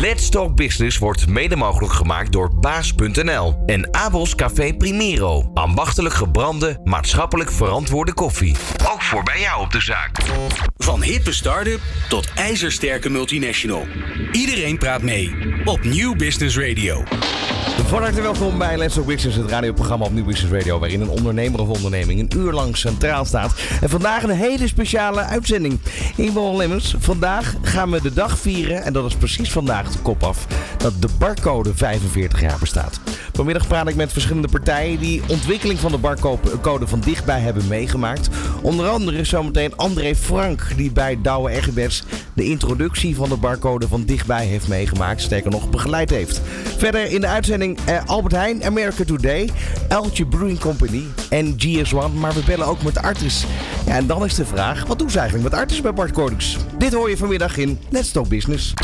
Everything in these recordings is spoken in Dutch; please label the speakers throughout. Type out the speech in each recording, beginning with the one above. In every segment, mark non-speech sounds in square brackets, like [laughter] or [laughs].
Speaker 1: Let's Talk Business wordt mede mogelijk gemaakt door baas.nl en Abels Café Primero. Ambachtelijk gebrande, maatschappelijk verantwoorde koffie. Ook voor bij jou op de zaak.
Speaker 2: Van hippe start-up tot ijzersterke multinational. Iedereen praat mee op New Business Radio.
Speaker 3: Van harte welkom bij Let's Talk Business, het radioprogramma op Nieuw Business Radio, waarin een ondernemer of onderneming een uur lang centraal staat. En vandaag een hele speciale uitzending. Ingeborg Lemmens, vandaag gaan we de dag vieren, en dat is precies vandaag de kop af, dat de barcode 45 jaar bestaat. Vanmiddag praat ik met verschillende partijen die ontwikkeling van de barcode van dichtbij hebben meegemaakt. Onder andere zometeen André Frank, die bij Douwe Egberts de introductie van de barcode van dichtbij heeft meegemaakt. Sterker nog, begeleid heeft. Verder in de uitzending eh, Albert Heijn, America Today, Eltje Brewing Company en GS1. Maar we bellen ook met Artis. Ja, en dan is de vraag, wat doen ze eigenlijk met Artis bij barcodes? Dit hoor je vanmiddag in Let's Talk Business.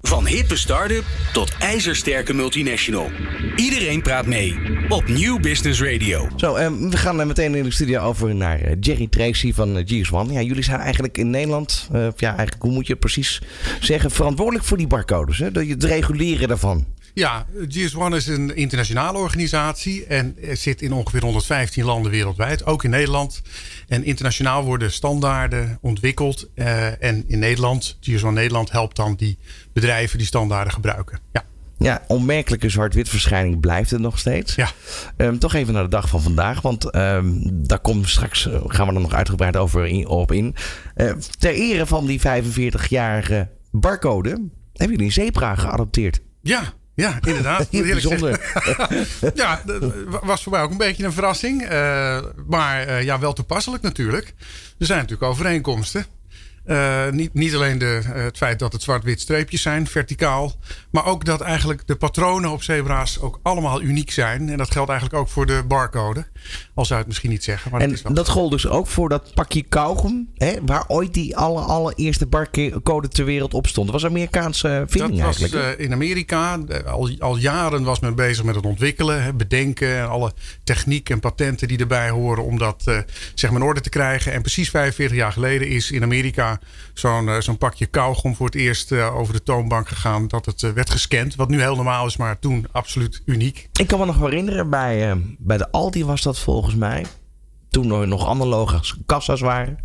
Speaker 2: Van hippe start-up tot ijzersterke multinational. Iedereen praat mee op New Business Radio.
Speaker 3: Zo, eh, we gaan meteen in de studio over naar eh, Jerry Tracy van eh, GS1. Ja, jullie zijn eigenlijk in Nederland, eh, ja, eigenlijk hoe moet je het precies zeggen, verantwoordelijk voor die barcodes. Hè? Je het reguleren daarvan.
Speaker 4: Ja, GS1 is een internationale organisatie en zit in ongeveer 115 landen wereldwijd, ook in Nederland. En internationaal worden standaarden ontwikkeld. eh, en in Nederland, GS1 Nederland helpt dan die bedrijven die standaarden gebruiken. Ja.
Speaker 3: Ja, onmerkelijke zwart-wit verschijning blijft het nog steeds.
Speaker 4: Ja.
Speaker 3: Ehm, toch even naar de dag van vandaag, want ehm, daar komen we straks, eh, gaan we er nog uitgebreid over in, op in. Eh, ter ere van die 45-jarige barcode hebben jullie een zebra geadopteerd.
Speaker 4: Ja, ja, inderdaad. [laughs]
Speaker 3: Heel bijzonder. [laughs]
Speaker 4: ja, dat was voor mij ook een beetje een verrassing. Eh, maar eh, ja, wel toepasselijk natuurlijk. Er zijn natuurlijk overeenkomsten. Eh, niet, niet alleen de, eh, het feit dat het zwart-wit streepjes zijn, verticaal. Maar ook dat eigenlijk de patronen op zebra's ook allemaal uniek zijn. En dat geldt eigenlijk ook voor de barcode. Al zou het misschien niet zeggen. Maar
Speaker 3: En
Speaker 4: dat is wel
Speaker 3: dat gold dus ook voor dat pakje kauwgom, hè, waar ooit die alle, allereerste barcode ter wereld op stond. Dat was Amerikaanse vinding
Speaker 4: Dat was eh, in Amerika. Eh, Al, al jaren was men bezig met het ontwikkelen, hè, bedenken. En alle techniek en patenten die erbij horen om dat eh, zeg maar in orde te krijgen. En precies 45 jaar geleden is in Amerika zo'n eh, zo'n pakje kauwgom voor het eerst eh, over de toonbank gegaan. Dat het eh, werd gescand. Wat nu heel normaal is, maar toen absoluut uniek.
Speaker 3: Ik kan me nog herinneren, bij, bij de Aldi was dat volgens mij. Toen er nog analoge kassa's waren.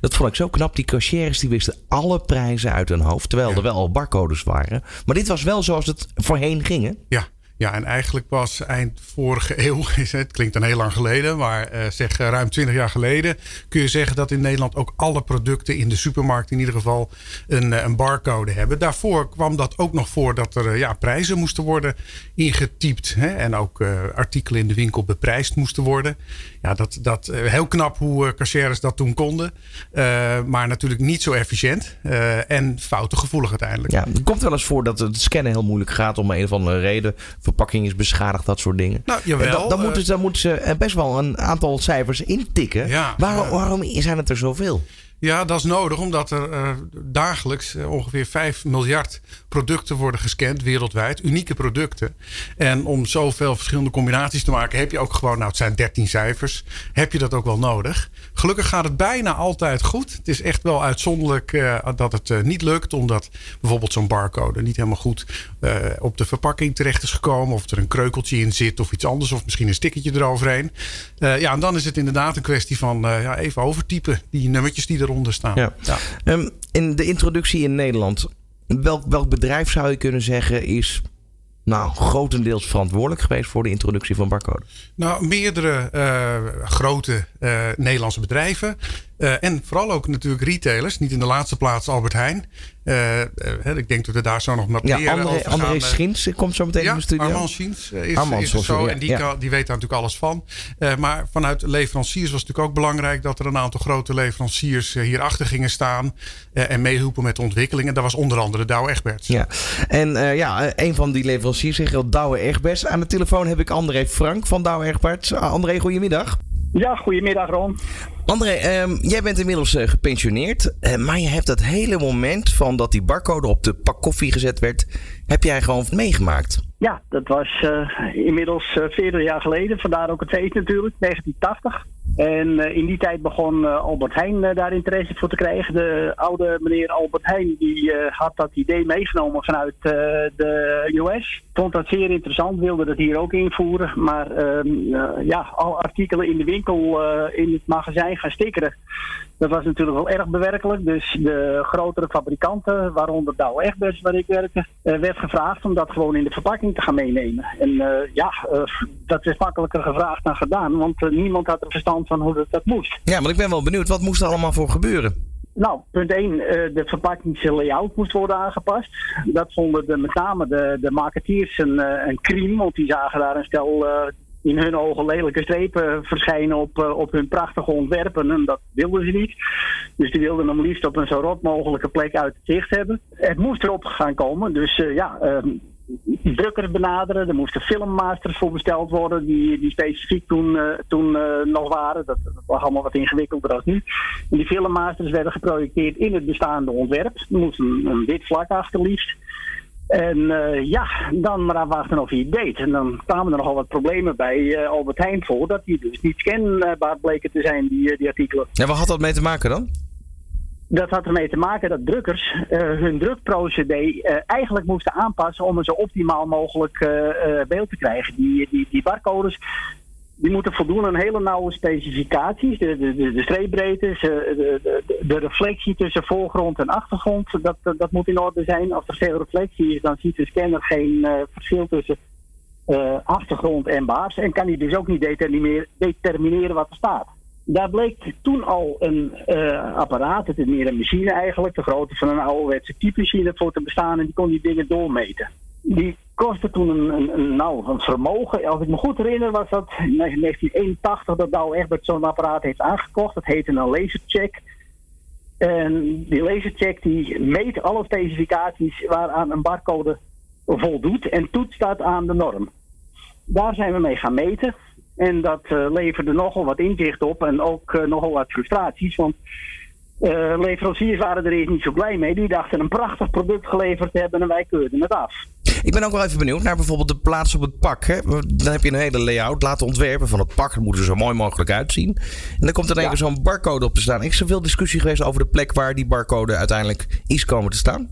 Speaker 3: Dat vond ik zo knap. Die cashiers die wisten alle prijzen uit hun hoofd. Terwijl er wel al barcodes waren. Maar dit was wel zoals het voorheen ging. hè?
Speaker 4: Ja. Ja, en eigenlijk pas eind vorige eeuw, [laughs] het klinkt dan heel lang geleden, maar eh, zeg eh, ruim 20 jaar geleden, kun je zeggen dat in Nederland ook alle producten in de supermarkt in ieder geval een, eh, een barcode hebben. Daarvoor kwam dat ook nog voor dat er ja, prijzen moesten worden ingetypt hè, en ook artikelen in de winkel beprijsd moesten worden. Ja, dat, dat heel knap hoe cashiers dat toen konden, maar natuurlijk niet zo efficiënt eh, en foutengevoelig uiteindelijk.
Speaker 3: Ja, het komt wel eens voor dat het scannen heel moeilijk gaat. Om een of andere reden. Verpakking is beschadigd, dat soort dingen.
Speaker 4: Nou, jawel,
Speaker 3: En dan, dan,
Speaker 4: eh,
Speaker 3: moeten, ze- dan moeten ze eh, best wel een aantal cijfers intikken.
Speaker 4: Ja,
Speaker 3: waarom, waarom zijn het er zoveel?
Speaker 4: Ja, dat is nodig omdat er eh, dagelijks eh, ongeveer 5 miljard producten worden gescand wereldwijd. Unieke producten. En om zoveel verschillende combinaties te maken heb je ook gewoon, nou het zijn 13 cijfers, heb je dat ook wel nodig. Gelukkig gaat het bijna altijd goed. Het is echt wel uitzonderlijk eh, dat het niet lukt omdat bijvoorbeeld zo'n barcode niet helemaal goed op de verpakking terecht is gekomen. Of er een kreukeltje in zit of iets anders of misschien een stickertje eroverheen. Ja, en dan is het inderdaad een kwestie van ja, even overtypen die nummertjes die eronder staan.
Speaker 3: Ja. Ehm, in de introductie in Nederland. Welk, welk bedrijf zou je kunnen zeggen is nou, grotendeels verantwoordelijk geweest voor de introductie van barcode?
Speaker 4: Nou, meerdere eh, grote eh, Nederlandse bedrijven. Eh, en vooral ook natuurlijk retailers. Niet in de laatste plaats Albert Heijn. Eh, ik denk dat we daar zo nog wat
Speaker 3: Ja, André. André Schins komt zo meteen
Speaker 4: ja,
Speaker 3: in de studio.
Speaker 4: Armand Schiens is,
Speaker 3: Armand,
Speaker 4: is
Speaker 3: zoals
Speaker 4: zo. en die,
Speaker 3: ja.
Speaker 4: kan, die weet daar natuurlijk alles van. Maar vanuit leveranciers was het natuurlijk ook belangrijk... dat er een aantal grote leveranciers hierachter gingen staan... en meehielpen met de ontwikkeling. En dat was onder andere Douwe Egberts.
Speaker 3: Ja, en ja, een van die leveranciers heel Douwe Egberts. Aan de telefoon heb ik André Frank van Douwe Egberts. André, goedemiddag.
Speaker 5: Ja, goedemiddag Ron.
Speaker 3: André, ehm, jij bent inmiddels eh, gepensioneerd. eh, maar je hebt dat hele moment van dat die barcode op de pak koffie gezet werd... heb jij gewoon meegemaakt.
Speaker 5: Ja, dat was eh, inmiddels eh 40 jaar geleden. Vandaar ook het feest natuurlijk, 1980. En eh, in die tijd begon uh, Albert Heijn uh, daar interesse voor te krijgen. De oude meneer Albert Heijn die had dat idee meegenomen vanuit de US. Vond dat zeer interessant, wilde dat hier ook invoeren. Maar ehm, ja, alle artikelen in de winkel in het magazijn gaan stickeren. Dat was natuurlijk wel erg bewerkelijk. Dus de grotere fabrikanten, waaronder Douwe Egberts waar ik werkte, werd gevraagd om dat gewoon in de verpakking te gaan meenemen. En ja, dat is makkelijker gevraagd dan gedaan. Want niemand had er verstand van hoe dat, dat moest.
Speaker 3: Ja, maar ik ben wel benieuwd, wat moest er allemaal voor gebeuren?
Speaker 5: Nou, punt 1, uh, de verpakkingslayout moest worden aangepast. Dat vonden de, met name de, de marketeers een, een crime, want die zagen daar een stel in hun ogen lelijke strepen verschijnen op, op hun prachtige ontwerpen. En dat wilden ze niet. Dus die wilden hem liefst op een zo rot mogelijke plek uit het zicht hebben. Het moest erop gaan komen, dus ja ehm, drukkers benaderen. Er moesten filmmasters voor besteld worden, die, die specifiek toen, uh, toen nog waren. Dat, dat, was allemaal wat ingewikkelder als nu. En die filmmasters werden geprojecteerd in het bestaande ontwerp. Er moest een, een wit vlak achter liefst. En uh, ja, dan maar afwachten of hij het deed. En dan kwamen er nogal wat problemen bij Albert Heijn voor, dat die dus niet scanbaar bleken te zijn, die, die artikelen.
Speaker 3: Ja, wat had dat mee te maken dan?
Speaker 5: dat had ermee te maken dat drukkers uh, hun drukprocedé eigenlijk moesten aanpassen om een zo optimaal mogelijk beeld te krijgen. Die, die, die barcodes die moeten voldoen aan hele nauwe specificaties. De, de, de, streepbreedtes, de, de, de, reflectie tussen voorgrond en achtergrond, dat, dat moet in orde zijn. Als er veel reflectie is, dan ziet de scanner geen verschil tussen achtergrond en baas. En kan hij dus ook niet determineren, determineren wat er staat daar bleek toen al een apparaat, het is meer een machine eigenlijk, de grootte van een ouderwetse typemachine voor te bestaan en die kon die dingen doormeten. Die kostte toen een, nou, een vermogen. Als ik me goed herinner was dat in 1981 dat Douwe Egbert zo'n apparaat heeft aangekocht. Dat heette een lasercheck. En die lasercheck die meet alle specificaties waaraan een barcode voldoet en toetst dat aan de norm. Daar zijn we mee gaan meten. En dat uh, leverde nogal wat inzicht op en ook uh, nogal wat frustraties. Want uh, leveranciers waren er eerst niet zo blij mee. Die dachten een prachtig product geleverd te hebben en wij keurden het af.
Speaker 3: Ik ben ook wel even benieuwd naar bijvoorbeeld de plaats op het pak. Hè? Dan heb je een hele layout laten ontwerpen van het pak. Het moet er zo mooi mogelijk uitzien. En dan komt er dan ja. zo'n barcode op te staan. Is er veel discussie geweest over de plek waar die barcode uiteindelijk is komen te staan?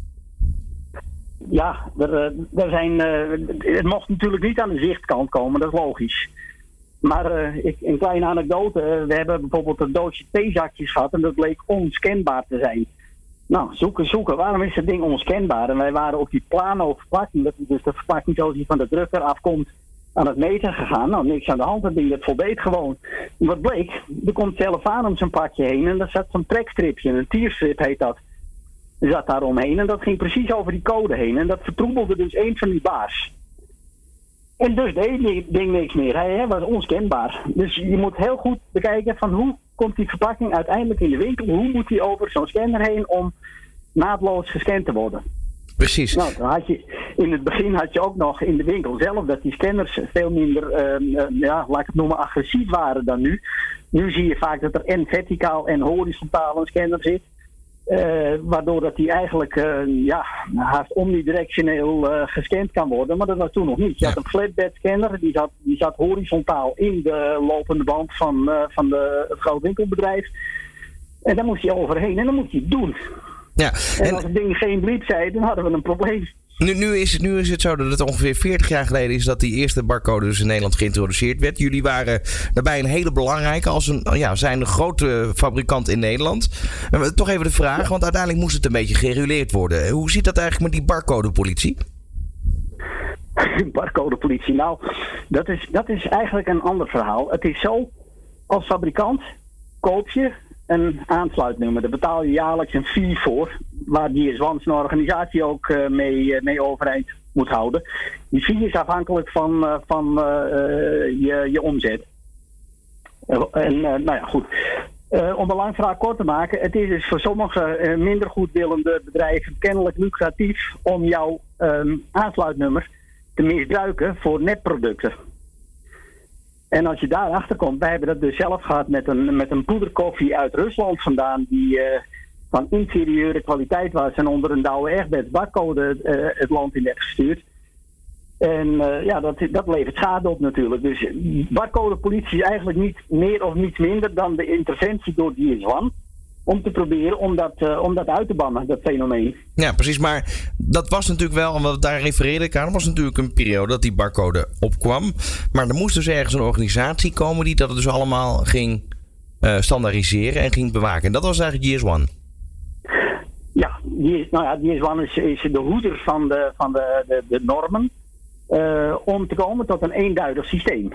Speaker 5: Ja, er, er zijn, het mocht natuurlijk niet aan de zichtkant komen, dat is logisch. Maar uh, ik, een kleine anekdote. Eh, we hebben bijvoorbeeld een doosje theezakjes gehad en dat bleek onscanbaar te zijn. Nou, zoeken, zoeken. Waarom is het ding onscanbaar? En wij waren op die plano-verpakking, dat dus de verpakking zoals die van de drukker afkomt, aan het meten gegaan. Nou, niks aan de hand. Dat ding dat voldeed gewoon. En wat bleek? Er komt zelf om zijn pakje heen en daar zat zo'n trekstripje, een tierstrip heet dat. Er zat daar omheen en dat ging precies over die code heen. En dat vertroebelde dus een van die baars. En dus deed ding niks meer. Hij was onskenbaar. Dus je moet heel goed bekijken van hoe komt die verpakking uiteindelijk in de winkel? Hoe moet die over zo'n scanner heen om naadloos gescand te worden?
Speaker 3: Precies.
Speaker 5: Nou, dan had je, in het begin had je ook nog in de winkel zelf dat die scanners veel minder, uh, ja, laat ik het noemen, agressief waren dan nu. Nu zie je vaak dat er en verticaal en horizontaal een scanner zit. Uh, waardoor dat hij eigenlijk uh, ja, haast omnidirectioneel uh, gescand kan worden. Maar dat was toen nog niet. Je had een flatbed scanner, die zat, die zat horizontaal in de lopende band van, van de, het grootwinkelbedrijf. En daar moest je overheen en dan moet je het doen. Ja. En, en als het ding geen bliep zei, dan hadden we een probleem.
Speaker 3: Nu, nu, is het, nu is het zo dat het ongeveer 40 jaar geleden is dat die eerste barcode dus in Nederland geïntroduceerd werd. Jullie waren daarbij een hele belangrijke, als een, ja, zijn een grote fabrikant in Nederland. Toch even de vraag, want uiteindelijk moest het een beetje gereguleerd worden. Hoe zit dat eigenlijk met die barcodepolitie? [laughs]
Speaker 5: barcodepolitie, nou, dat is, dat is eigenlijk een ander verhaal. Het is zo, als fabrikant koop je een aansluitnummer. Daar betaal je jaarlijks een fee voor, waar die Zwans een organisatie ook uh, mee, uh, mee overeind moet houden. Die fee is afhankelijk van, uh, van je, je omzet. en nou ja, goed. om een lang verhaal kort te maken, het is dus voor sommige minder goedwillende bedrijven kennelijk lucratief om jouw um, aansluitnummer te misbruiken voor netproducten. En als je daarachter komt, wij hebben dat dus zelf gehad met een, met een poederkoffie uit Rusland vandaan, die uh, van inferieure kwaliteit was en onder een Douwe Egberts barcode uh, het land in werd gestuurd. En ja, dat, dat levert schade op natuurlijk. Dus barcodepolitie is eigenlijk niet meer of niet minder dan de interventie door DS1 om te proberen om dat, uh, om dat uit te bannen, dat fenomeen.
Speaker 3: Ja, precies. Maar dat was natuurlijk wel, wat daar refereerde ik aan, was natuurlijk een periode dat die barcode opkwam. Maar er moest dus ergens een organisatie komen die dat dus allemaal ging uh, standaardiseren en ging bewaken. En dat was eigenlijk GS1.
Speaker 5: Ja, die, nou ja, GS1 is, is de hoeder van de, van de, de, de normen uh, om te komen tot een eenduidig systeem.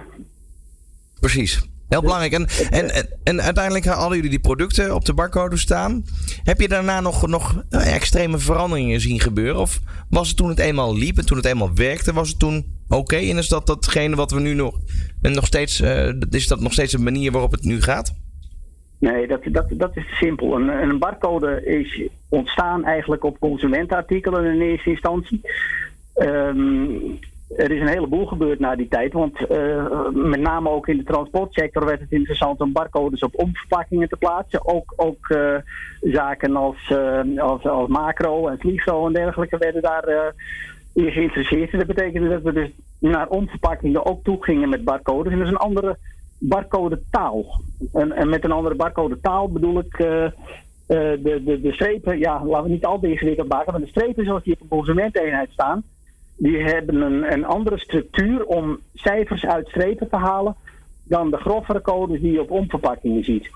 Speaker 3: Precies. Heel belangrijk. En, en, en, uiteindelijk hadden jullie die producten op de barcode staan. Heb je daarna nog, nog extreme veranderingen zien gebeuren? Of was het toen het eenmaal liep en toen het eenmaal werkte, was het toen oké? En is dat datgene wat we nu nog, en nog steeds, uh, is dat nog steeds een manier waarop het nu gaat?
Speaker 5: Nee, dat, dat, dat is simpel. Een, een barcode is ontstaan eigenlijk op consumentenartikelen in eerste instantie. Um, er is een heleboel gebeurd na die tijd. Want uh, met name ook in de transportsector werd het interessant om barcodes op omverpakkingen te plaatsen. Ook, ook uh, zaken als, uh, als, als macro en vliegzo en dergelijke werden daar in geïnteresseerd. Dat betekende dat we dus naar omverpakkingen ook toe gingen met barcodes. En dat is een andere barcode taal. En, en met een andere barcode taal bedoel ik. de, de, de strepen, ja, laten we niet al te ingewikkeld maken, maar de strepen zoals die op een consumenteneenheid staan, die hebben een, een andere structuur om cijfers uit strepen te halen dan de grovere codes die je op omverpakkingen ziet.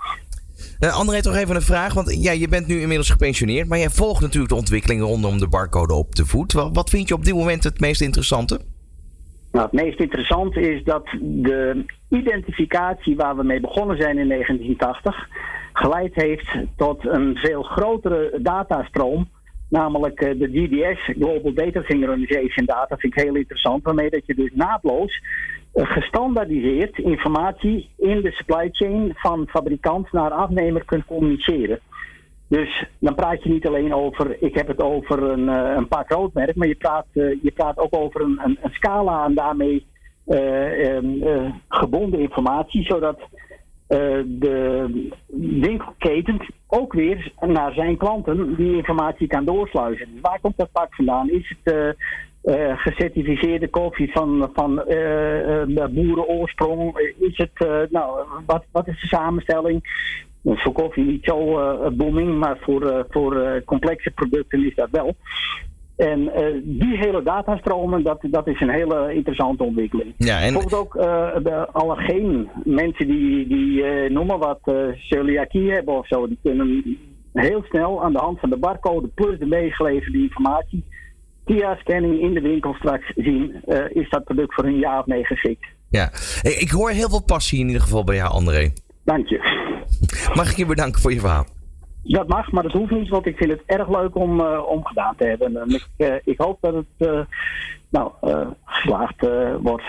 Speaker 3: Uh, André, toch even een vraag. Want ja, je bent nu inmiddels gepensioneerd. Maar jij volgt natuurlijk de ontwikkelingen rondom de barcode op de voet. Wat, wat vind je op dit moment het meest interessante?
Speaker 5: Nou, het meest interessante is dat de identificatie waar we mee begonnen zijn in 1980 geleid heeft tot een veel grotere datastroom Namelijk eh, de GDS, Global Data Synchronization Data, vind ik heel interessant. Waarmee dat je dus naadloos eh, gestandaardiseerd informatie in de supply chain van fabrikant naar afnemer kunt communiceren. Dus dan praat je niet alleen over, ik heb het over een, uh, een pak roodmerk, maar je praat, je praat ook over een, een, een scala en daarmee gebonden informatie, zodat de winkelketen ook weer naar zijn klanten die informatie kan doorsluizen. Waar komt dat pak vandaan? Is het uh, uh, gecertificeerde koffie van, van boerenoorsprong? Is het, nou, wat, wat is de samenstelling? Voor koffie niet zo booming, maar voor, voor complexe producten is dat wel. En uh, die hele datastromen, dat, dat is een hele interessante ontwikkeling. Ja, en... Bijvoorbeeld ook uh, de allergeen mensen die, die uh, noemen wat celiakie hebben of zo, die kunnen heel snel aan de hand van de barcode plus de meegeleverde informatie via scanning in de winkel straks zien, is dat product voor een jaar of nee geschikt.
Speaker 3: Ja, ik hoor heel veel passie in ieder geval bij jou, André.
Speaker 5: Dank je.
Speaker 3: Mag ik je bedanken voor je verhaal?
Speaker 5: Dat mag, maar dat hoeft niet, want ik vind het erg leuk om, uh, om gedaan te hebben. En ik, uh, ik hoop dat het uh, nou, geslaagd wordt.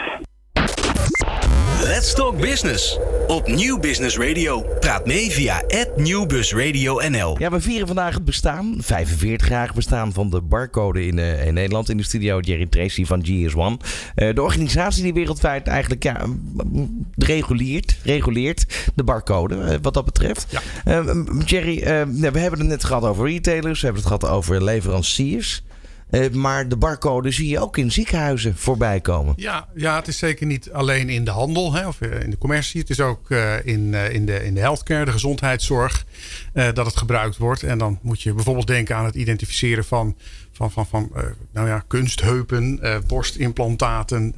Speaker 2: Let's Talk Business op Nieuw Business Radio. Praat mee via @nieuwbusradio_nl.
Speaker 3: Ja, we vieren vandaag het bestaan, 45 jaar bestaan van de barcode in, uh, in Nederland. In de studio Jerry Tracy van GS1. Uh, de organisatie die wereldwijd eigenlijk ja, reguleert, reguleert de barcode uh, wat dat betreft. Ja. Jerry, we hebben het net gehad over retailers, we hebben het gehad over leveranciers. Uh, maar de barcode zie je ook in ziekenhuizen voorbij komen.
Speaker 4: Ja, ja het is zeker niet alleen in de handel hè, of in de commercie. Het is ook uh, in, in, de, in de healthcare, de gezondheidszorg, dat het gebruikt wordt. En dan moet je bijvoorbeeld denken aan het identificeren van, van, van, van nou ja, kunstheupen, borstimplantaten,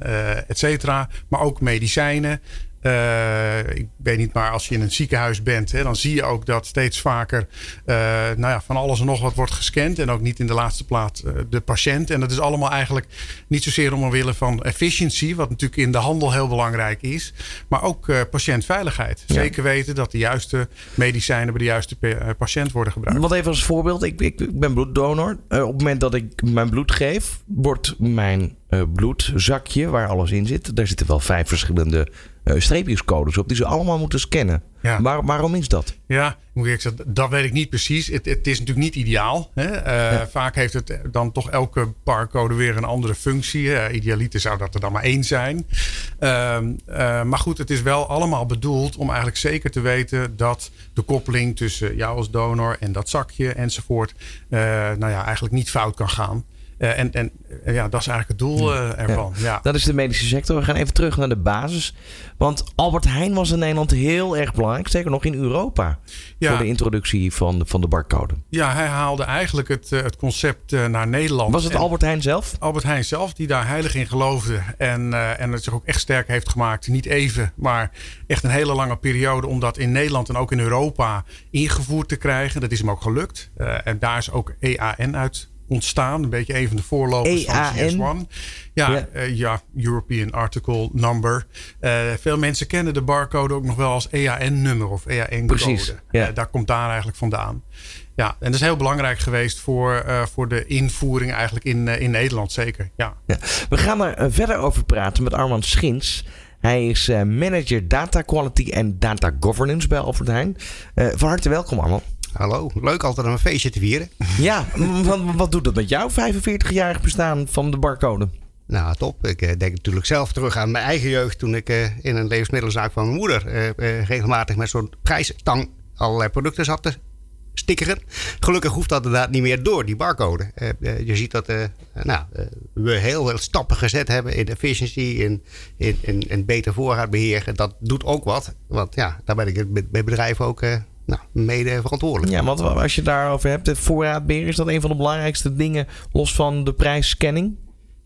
Speaker 4: et cetera. Maar ook medicijnen. Uh, ik weet niet, maar als je in een ziekenhuis bent, hè, dan zie je ook dat steeds vaker uh, nou ja, van alles en nog wat wordt gescand. En ook niet in de laatste plaats uh, de patiënt. En dat is allemaal eigenlijk niet zozeer om willen van efficiëntie, wat natuurlijk in de handel heel belangrijk is. Maar ook patiëntveiligheid. Ja. Zeker weten dat de juiste medicijnen bij de juiste patiënt worden gebruikt.
Speaker 3: Wat even als voorbeeld, ik, ik, ik ben bloeddonor. op het moment dat ik mijn bloed geef, wordt mijn bloedzakje waar alles in zit. Daar zitten wel vijf verschillende uh, streepjescodes op die ze allemaal moeten scannen. Ja. Waar, waarom is dat?
Speaker 4: Ja, moet ik zeggen, dat weet ik niet precies. Het, het is natuurlijk niet ideaal. Hè? Uh, Vaak heeft het dan toch elke barcode weer een andere functie. Uh, idealiter zou dat er dan maar één zijn. Ehm, maar goed, het is wel allemaal bedoeld om eigenlijk zeker te weten dat de koppeling tussen jou als donor en dat zakje enzovoort, nou ja, eigenlijk niet fout kan gaan. Uh, en en ja, dat is eigenlijk het doel uh, ervan. Ja.
Speaker 3: Dat is de medische sector. We gaan even terug naar de basis. Want Albert Heijn was in Nederland heel erg belangrijk. Zeker nog in Europa. Ja. Voor de introductie van de, van de barcode.
Speaker 4: Ja, hij haalde eigenlijk het, het concept naar Nederland.
Speaker 3: Was het Albert Heijn zelf?
Speaker 4: Albert Heijn zelf, die daar heilig in geloofde. En, en het zich ook echt sterk heeft gemaakt. Niet even, maar echt een hele lange periode. Om dat in Nederland en ook in Europa ingevoerd te krijgen. Dat is hem ook gelukt. en daar is ook EAN uit ontstaan. Een beetje een van de voorlopers van CS1. Ja, ja. Uh, ja, European Article Number. Uh, veel mensen kennen de barcode ook nog wel als EAN-nummer of EAN-code. Ja. Uh, daar komt daar eigenlijk vandaan. Ja, en dat is heel belangrijk geweest voor, voor de invoering eigenlijk in, in Nederland, zeker. Ja. ja.
Speaker 3: We gaan er verder over praten met Armand Schins. Hij is manager data quality en data governance bij Albert Heijn. van harte welkom, Armand.
Speaker 6: Hallo, leuk altijd een feestje te vieren.
Speaker 3: Ja, wat, wat doet dat met jou, 45-jarig bestaan van de barcode?
Speaker 6: Nou, top. Ik eh, denk natuurlijk zelf terug aan mijn eigen jeugd toen ik eh, in een levensmiddelenzaak van mijn moeder uh, regelmatig met zo'n prijstang allerlei producten zat te stickeren. Gelukkig hoeft dat inderdaad niet meer door, die barcode. je ziet dat nou, we heel veel stappen gezet hebben in efficiëntie, in, in, in, in beter voorraadbeheer. Dat doet ook wat, want ja, daar ben ik bij bedrijven ook nou, mede verantwoordelijk.
Speaker 3: Ja, want als je daarover hebt, het voorraadbeheer, is dat een van de belangrijkste dingen los van de prijsscanning?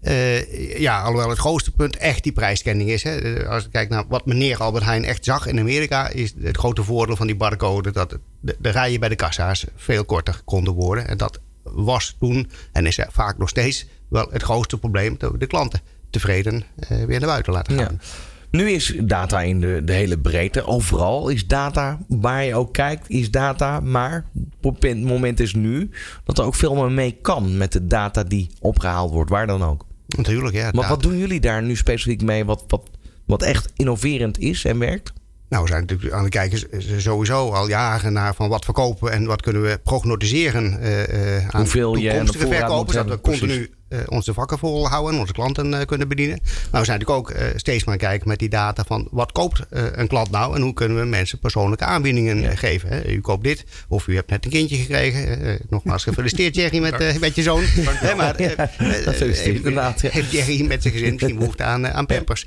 Speaker 6: Uh, ja, alhoewel het grootste punt echt die prijsscanning is. Hè. Als je kijkt naar wat meneer Albert Heijn echt zag in Amerika, is het grote voordeel van die barcode dat de, de rijen bij de kassa's veel korter konden worden. En dat was toen en is vaak nog steeds wel het grootste probleem dat de klanten tevreden uh, weer naar buiten laten gaan. Ja.
Speaker 3: Nu is data in de, de hele breedte. Overal is data. Waar je ook kijkt, is data. Maar het moment is nu dat er ook veel meer mee kan met de data die opgehaald wordt, waar dan ook.
Speaker 6: Natuurlijk, ja.
Speaker 3: Maar wat doen jullie daar nu specifiek mee? Wat, wat, wat echt innoverend is en werkt?
Speaker 6: Nou, we zijn natuurlijk aan het kijken sowieso al jaren naar van wat verkopen en wat kunnen we prognosticeren uh, aan
Speaker 3: Hoeveel je
Speaker 6: toekomstige verkopers. Dat we continu uh, onze vakken volhouden en onze klanten uh, kunnen bedienen. Maar we zijn natuurlijk ook uh, steeds maar kijken met die data van wat koopt een klant nou en hoe kunnen we mensen persoonlijke aanbiedingen ja. geven. Hè? U koopt dit of u hebt net een kindje gekregen. nogmaals gefeliciteerd [laughs] Jerry met, met je zoon.
Speaker 3: Hè, maar, ja, dat inderdaad.
Speaker 6: Heeft Jerry met zijn gezin misschien behoefte aan, aan pampers.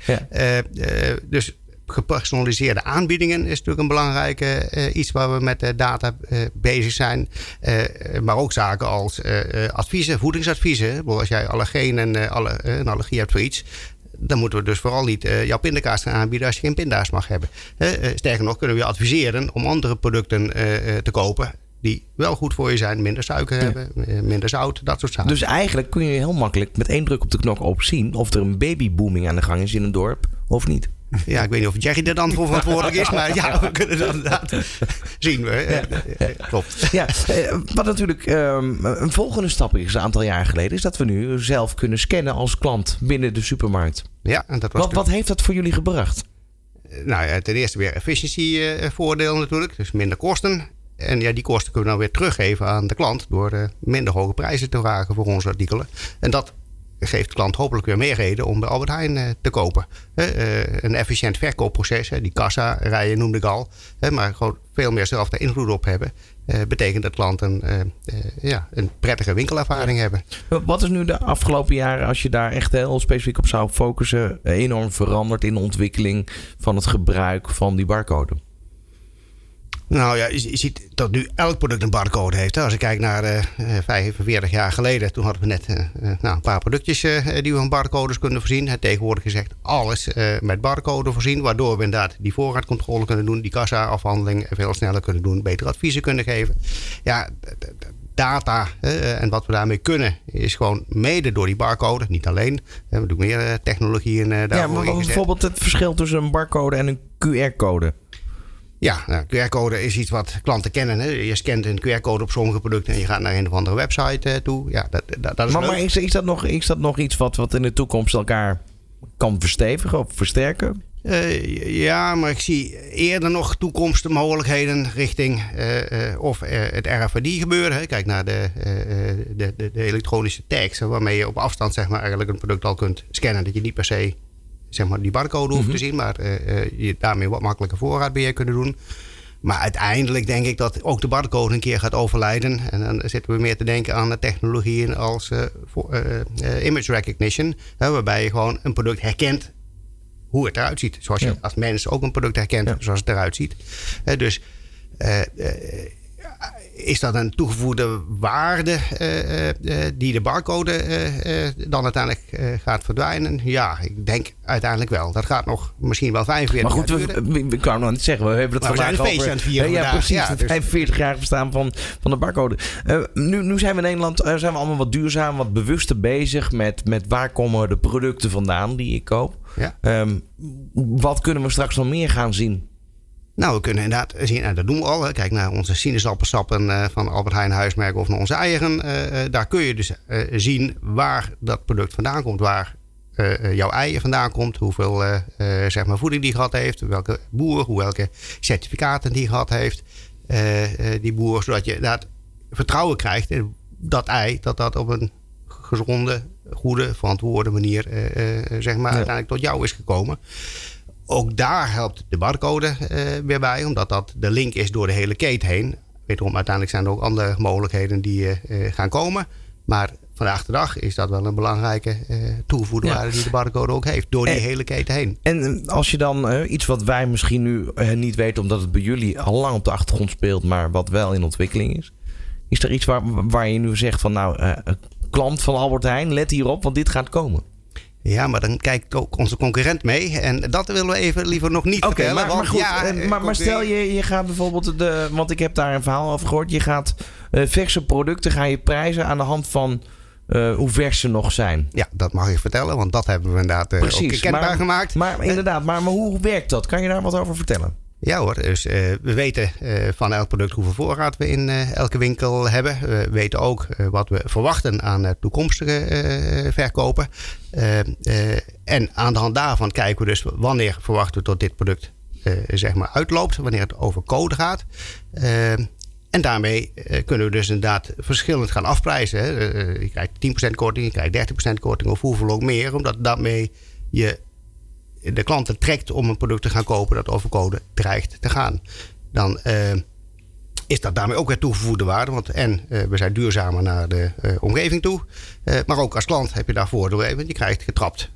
Speaker 6: dus gepersonaliseerde aanbiedingen is natuurlijk een belangrijke uh, iets waar we met data uh, bezig zijn. Uh, maar ook zaken als adviezen, voedingsadviezen. Als jij allergeen en alle, een allergie hebt voor iets, dan moeten we dus vooral niet uh, jouw pindakaas gaan aanbieden als je geen pinda's mag hebben. Uh, sterker nog, kunnen we je adviseren om andere producten uh, te kopen. Die wel goed voor je zijn, minder suiker ja. hebben, minder zout, dat soort zaken.
Speaker 3: Dus eigenlijk kun je heel makkelijk met één druk op de knop op zien of er een babybooming aan de gang is in een dorp of niet.
Speaker 6: Ja, ik weet niet of Jerry er dan voor verantwoordelijk is, maar ja, we kunnen dat inderdaad zien. We. Ja. Klopt.
Speaker 3: Ja, eh, wat natuurlijk um, een volgende stap is, een aantal jaar geleden, is dat we nu zelf kunnen scannen als klant binnen de supermarkt.
Speaker 6: Ja, en dat was
Speaker 3: wat, wat heeft dat voor jullie gebracht?
Speaker 6: Nou ja, ten eerste weer efficiëntievoordeel natuurlijk, dus minder kosten. En ja, die kosten kunnen we dan weer teruggeven aan de klant door minder hoge prijzen te vragen voor onze artikelen. En dat geeft de klant hopelijk weer meer reden om bij Albert Heijn uh, te kopen. Uh, een efficiënt verkoopproces, die kassa rijden noemde ik al, maar gewoon veel meer zelf de invloed op hebben. betekent dat klanten ja, een prettige winkelervaring hebben.
Speaker 3: Wat is nu de afgelopen jaren, als je daar echt heel specifiek op zou focussen, enorm veranderd in de ontwikkeling van het gebruik van die barcode?
Speaker 6: Nou ja, je, ziet dat nu elk product een barcode heeft. Als ik kijk naar uh, 45 jaar geleden, toen hadden we net uh, nou, een paar productjes uh, die we van barcodes kunnen voorzien. tegenwoordig gezegd alles met barcode voorzien, waardoor we inderdaad die voorraadcontrole kunnen doen, die kassa-afhandeling veel sneller kunnen doen, betere adviezen kunnen geven. Ja, data en wat we daarmee kunnen is gewoon mede door die barcode, niet alleen. We hebben meer technologieën daarvoor Ja, maar
Speaker 3: bijvoorbeeld het verschil tussen een barcode en een QR-code?
Speaker 6: Ja, nou, QR-code is iets wat klanten kennen. Hè. Je scant een QR-code op sommige producten en je gaat naar een of andere website uh, toe. Ja, dat, dat, dat is
Speaker 3: maar, maar is, is, dat nog, is dat nog iets wat, wat in de toekomst elkaar kan verstevigen of versterken?
Speaker 6: Uh, ja, maar ik zie eerder nog toekomstmogelijkheden richting uh, of het RFID gebeuren. Hè. Kijk naar de, de, de, de, elektronische tags, waarmee je op afstand zeg maar, eigenlijk een product al kunt scannen. Dat je niet per se zeg maar, die barcode hoeft te mhm. zien, maar uh, je daarmee wat makkelijker voorraadbeheer kunnen doen. Maar uiteindelijk denk ik dat ook de barcode een keer gaat overlijden. En dan zitten we meer te denken aan de technologieën als uh, voor, uh, image recognition. waarbij je gewoon een product herkent hoe het eruit ziet. Zoals je als mens ook een product herkent zoals het eruit ziet. dus is dat een toegevoegde waarde uh, uh, die de barcode dan uiteindelijk gaat verdwijnen? Ja, ik denk uiteindelijk wel. Dat gaat nog misschien wel 45
Speaker 3: jaar Maar goed, we, we, we, nog niet zeggen. We hebben het vandaag
Speaker 6: over...
Speaker 3: Aan het ja, precies. Ja, dus... 45 jaar bestaan van, van de barcode. nu, nu zijn we in Nederland zijn we allemaal wat duurzaam, wat bewuster bezig met, met waar komen de producten vandaan die ik koop. Ja. Um, wat kunnen we straks nog meer gaan zien?
Speaker 6: Nou, we kunnen inderdaad zien, en dat doen we al. Kijk naar onze sinaasappelsappen uh, van Albert Heijn huismerk of naar onze eigen. Uh, daar kun je dus zien waar dat product vandaan komt, waar jouw eieren vandaan komt, hoeveel zeg maar voeding die gehad heeft, welke boer, hoe welke certificaten die gehad heeft, die boer, zodat je inderdaad vertrouwen krijgt in dat ei, dat dat op een gezonde, goede, verantwoorde manier zeg maar, uiteindelijk tot jou is gekomen. Ook daar helpt de barcode uh, weer bij, omdat dat de link is door de hele keten heen. Wederom, uiteindelijk zijn er ook andere mogelijkheden die uh, gaan komen. Maar vandaag de dag is dat wel een belangrijke uh, toegevoegde waarde die de barcode ook heeft, door die hele keten heen.
Speaker 3: En als je dan iets wat wij misschien nu niet weten, omdat het bij jullie al lang op de achtergrond speelt, maar wat wel in ontwikkeling is. Is er iets waar, waar je nu zegt van nou, klant van Albert Heijn, let hierop, want dit gaat komen?
Speaker 6: Ja, maar dan kijkt ook onze concurrent mee. En dat willen we even liever nog niet vertellen.
Speaker 3: Maar, maar, goed,
Speaker 6: ja,
Speaker 3: eh, maar, maar, stel je, je gaat bijvoorbeeld... De, want ik heb daar een verhaal over gehoord. Je gaat uh, verse producten ga je prijzen aan de hand van... Uh, hoe vers ze nog zijn.
Speaker 6: Ja, dat mag ik vertellen, want dat hebben we inderdaad uh, Precies, ook kenbaar gemaakt.
Speaker 3: Maar inderdaad, maar, maar hoe werkt dat? Kan je daar wat over vertellen?
Speaker 6: Ja hoor, dus uh, we weten uh, van elk product hoeveel voorraad we in uh, elke winkel hebben. We weten ook wat we verwachten aan toekomstige verkopen. en aan de hand daarvan kijken we dus wanneer verwachten we tot dit product zeg maar uitloopt. Wanneer het over code gaat. en daarmee kunnen we dus inderdaad verschillend gaan afprijzen. Je krijgt 10% korting, je krijgt 30% korting of hoeveel ook meer. Omdat daarmee je de klanten trekt om een product te gaan kopen dat over code dreigt te gaan. Dan uh, is dat daarmee ook weer toegevoegde waarde. Want en uh, we zijn duurzamer naar de uh, omgeving toe. maar ook als klant heb je daar voordeel even. Je krijgt getrapt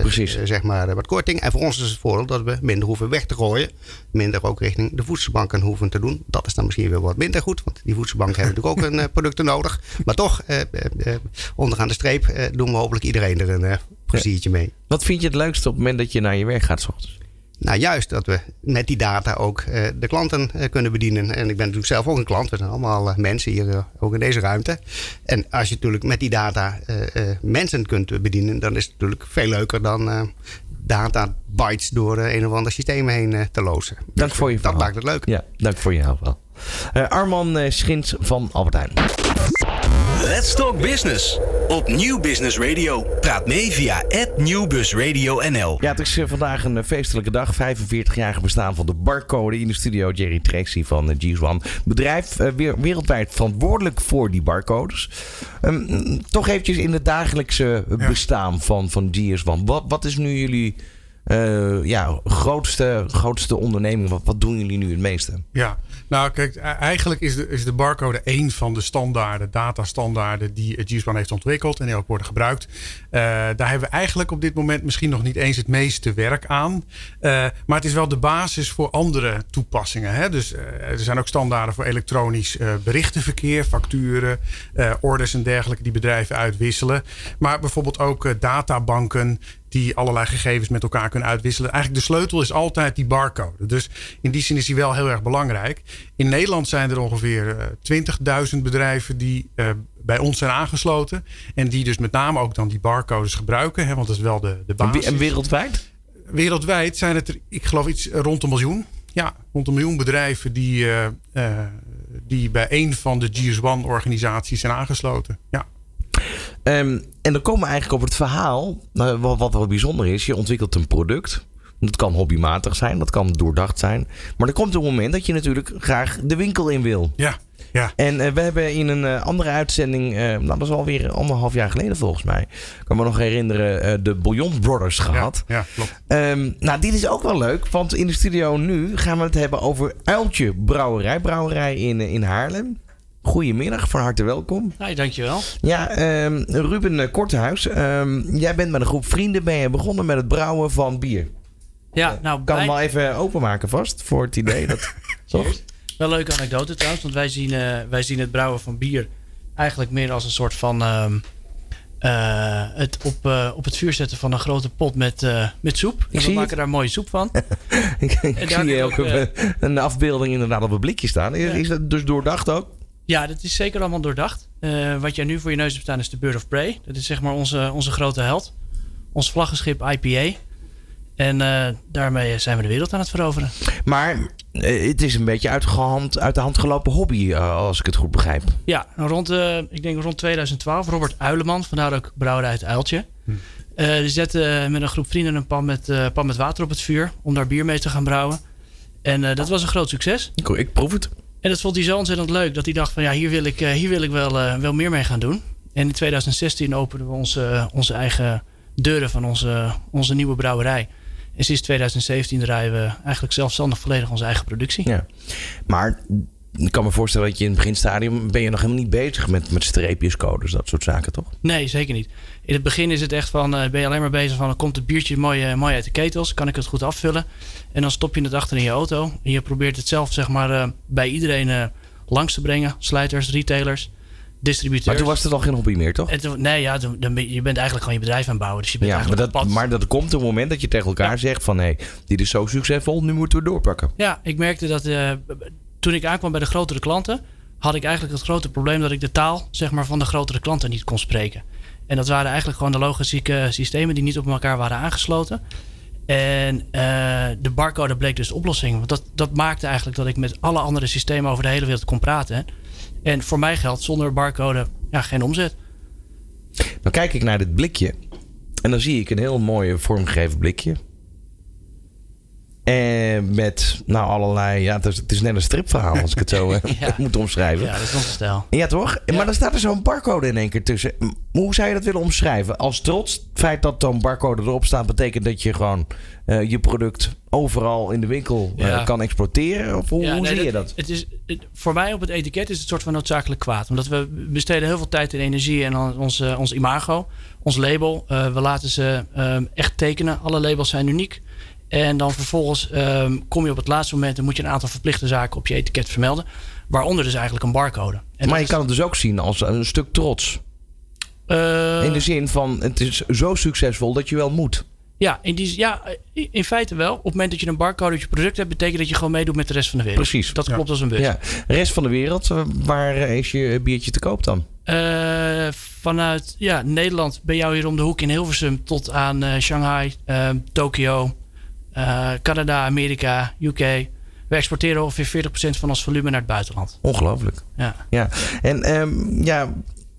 Speaker 6: Precies. zeg maar, wat korting. En voor ons is het voordeel dat we minder hoeven weg te gooien. Minder ook richting de voedselbanken hoeven te doen. Dat is dan misschien weer wat minder goed. Want die voedselbanken hebben natuurlijk ook een producten nodig. Maar toch, onderaan de streep doen we hopelijk iedereen er een pleziertje mee.
Speaker 3: Wat vind je het leukste op het moment dat je naar je werk gaat s ochtends?
Speaker 6: Nou, juist dat we met die data ook uh, de klanten uh, kunnen bedienen. En ik ben natuurlijk zelf ook een klant. We zijn allemaal uh, mensen hier, ook in deze ruimte. En als je natuurlijk met die data mensen kunt bedienen, dan is het natuurlijk veel leuker dan data bytes door een of ander systeem heen te lozen.
Speaker 3: Dank voor je
Speaker 6: Dat maakt het leuk.
Speaker 3: Ja, dank voor je wel. Arman Schins van Albert Heijn.
Speaker 2: Let's Talk Business. Op Nieuw Business Radio. Praat mee via @nieuwbusradio_nl.
Speaker 3: Ja, het is eh, vandaag een eh, feestelijke dag. 45-jarige bestaan van de barcode in de studio. Jerry Trexie van eh, G1. Bedrijf wereldwijd verantwoordelijk voor die barcodes. Um, toch eventjes in het dagelijkse bestaan van, van GS1. Wat, wat is nu jullie uh, ja, grootste, grootste onderneming? Wat, wat doen jullie nu het meeste?
Speaker 4: Ja, nou kijk, e- eigenlijk is de, is de barcode één van de standaarden, datastandaarden die GSPAN heeft ontwikkeld en die ook worden gebruikt. Uh, daar hebben we eigenlijk op dit moment misschien nog niet eens het meeste werk aan. Uh, maar het is wel de basis voor andere toepassingen. Hè? Dus er zijn ook standaarden voor elektronisch berichtenverkeer, facturen, orders en dergelijke die bedrijven uitwisselen. Maar bijvoorbeeld ook databanken die allerlei gegevens met elkaar kunnen uitwisselen. Eigenlijk de sleutel is altijd die barcode. Dus in die zin is die wel heel erg belangrijk. In Nederland zijn er ongeveer 20.000 eh, bedrijven die uh, bij ons zijn aangesloten. En die dus met name ook dan die barcodes gebruiken. Hè, want dat is wel de, de basis.
Speaker 3: En wereldwijd?
Speaker 4: Wereldwijd zijn het er, ik geloof iets rond een miljoen. Ja, rond een miljoen bedrijven die, uh, die bij een van de GS1-organisaties zijn aangesloten. Ja.
Speaker 3: Um, en dan komen we eigenlijk op het verhaal, uh, wat, wat wel bijzonder is. Je ontwikkelt een product. Dat kan hobbymatig zijn, dat kan doordacht zijn. Maar er komt een moment dat je natuurlijk graag de winkel in wil.
Speaker 4: Ja.
Speaker 3: Ja. En we hebben in een andere uitzending, nou dat is alweer anderhalf jaar geleden volgens mij, ik kan me nog herinneren, de Bouillon Brothers gehad.
Speaker 4: Ja, klopt.
Speaker 3: Um, nou, dit is ook wel leuk, want in de studio nu gaan we het hebben over Uiltje Brouwerij. Brouwerij in, in Haarlem. Goedemiddag, van harte welkom.
Speaker 7: Hi, dankjewel.
Speaker 3: Ja, um, Ruben Kortehuis, um, jij bent met een groep vrienden ben je begonnen met het brouwen van bier.
Speaker 7: Ja, nou,
Speaker 3: kan bij... hem wel even openmaken vast voor het idee dat. [laughs]
Speaker 7: Wel een leuke anekdote trouwens, want wij zien, uh, wij zien het brouwen van bier eigenlijk meer als een soort van. Um, uh, het op, uh, op het vuur zetten van een grote pot met, met soep. Ik en we maken daar mooie soep van. [laughs]
Speaker 3: ik, ik zie ook een afbeelding inderdaad op een blikje staan. Is, is dat dus doordacht ook?
Speaker 7: Ja, dat is zeker allemaal doordacht. Uh, wat jij nu voor je neus hebt staan is de Bird of Prey. Dat is zeg maar onze, onze grote held. Ons vlaggenschip IPA. En uh, daarmee zijn we de wereld aan het veroveren.
Speaker 3: Maar uh, het is een beetje uit, gehand, uit de hand gelopen hobby, als ik het goed begrijp.
Speaker 7: Ja, rond, ik denk rond 2012. Robert Uileman, vandaar ook brouwerij uit Uiltje. Hm. die zette met een groep vrienden een pan met, pan met water op het vuur. Om daar bier mee te gaan brouwen. En dat was een groot succes.
Speaker 3: Ik, ik proef het.
Speaker 7: En dat vond hij zo ontzettend leuk dat hij dacht van ja, hier wil ik, hier wil ik wel, wel meer mee gaan doen. En in 2016 openden we onze, onze eigen deuren van onze, onze nieuwe brouwerij. En sinds 2017 draaien we eigenlijk zelfstandig volledig onze eigen productie.
Speaker 3: Ja. Maar ik kan me voorstellen dat je in het beginstadium ben je nog helemaal niet bezig met, met streepjes, codes, dat soort zaken, toch?
Speaker 7: Nee, zeker niet. In het begin is het echt van, uh, ben je alleen maar bezig van, komt het biertje mooi, uh, mooi uit de ketels, kan ik het goed afvullen? En dan stop je het achter in je auto. En je probeert het zelf, zeg maar, uh, bij iedereen langs te brengen. Sluiters, retailers, distributeurs.
Speaker 3: Maar toen was het al geen hobby meer, toch?
Speaker 7: Toen, nee, ja, toen, dan ben, je bent eigenlijk gewoon je bedrijf aan het bouwen. Dus je bent
Speaker 3: ja, maar dat, maar dat komt een moment dat je tegen elkaar ja. zegt van... hé, hey, dit is zo succesvol, nu moeten we doorpakken.
Speaker 7: Ja, ik merkte dat toen ik aankwam bij de grotere klanten, had ik eigenlijk het grote probleem dat ik de taal zeg maar, van de grotere klanten niet kon spreken. En dat waren eigenlijk gewoon de logistieke systemen die niet op elkaar waren aangesloten. En uh, de barcode bleek dus de oplossing. Want dat, dat maakte eigenlijk dat ik met alle andere systemen over de hele wereld kon praten. En voor mij geldt zonder barcode ja, geen omzet.
Speaker 3: Dan kijk ik naar dit blikje. En dan zie ik een heel mooi vormgegeven blikje. En met nou allerlei. Ja, het is, het is net een stripverhaal als ik het zo [laughs] ja. moet omschrijven.
Speaker 7: Ja, dat is onze stijl.
Speaker 3: Ja, toch? Ja. Maar dan staat er zo'n barcode in één keer tussen. Hoe zou je dat willen omschrijven? Als trots, het feit dat zo'n barcode erop staat, betekent dat je gewoon uh, je product overal in de winkel uh, ja. kan exporteren? Of hoe, hoe nee, zie je dat?
Speaker 7: Het is, het, voor mij op het etiket is het een soort van noodzakelijk kwaad. Omdat we besteden heel veel tijd en energie en ons, uh, ons imago, ons label. we laten ze echt tekenen. Alle labels zijn uniek. En dan vervolgens um, kom je op het laatste moment en moet je een aantal verplichte zaken op je etiket vermelden. Waaronder dus eigenlijk een barcode.
Speaker 3: En maar je kan het dus ook zien als een stuk trots.
Speaker 7: Uh,
Speaker 3: in de zin van het is zo succesvol dat je wel moet.
Speaker 7: Ja, in, die, ja, in feite wel. Op het moment dat je een barcode op je product hebt, betekent dat je gewoon meedoet met de rest van de wereld.
Speaker 3: Precies.
Speaker 7: Dat klopt als een bus.
Speaker 3: Ja. De rest van de wereld, eh, waar is je biertje te koop dan?
Speaker 7: Uh, vanuit ja, Nederland ben jou hier om de hoek in Hilversum tot aan uh, Shanghai, Tokio, uh, Canada, Amerika, UK. We exporteren ongeveer 40% van ons volume naar het buitenland.
Speaker 3: Ongelooflijk.
Speaker 7: Ja.
Speaker 3: ja. En um, ja,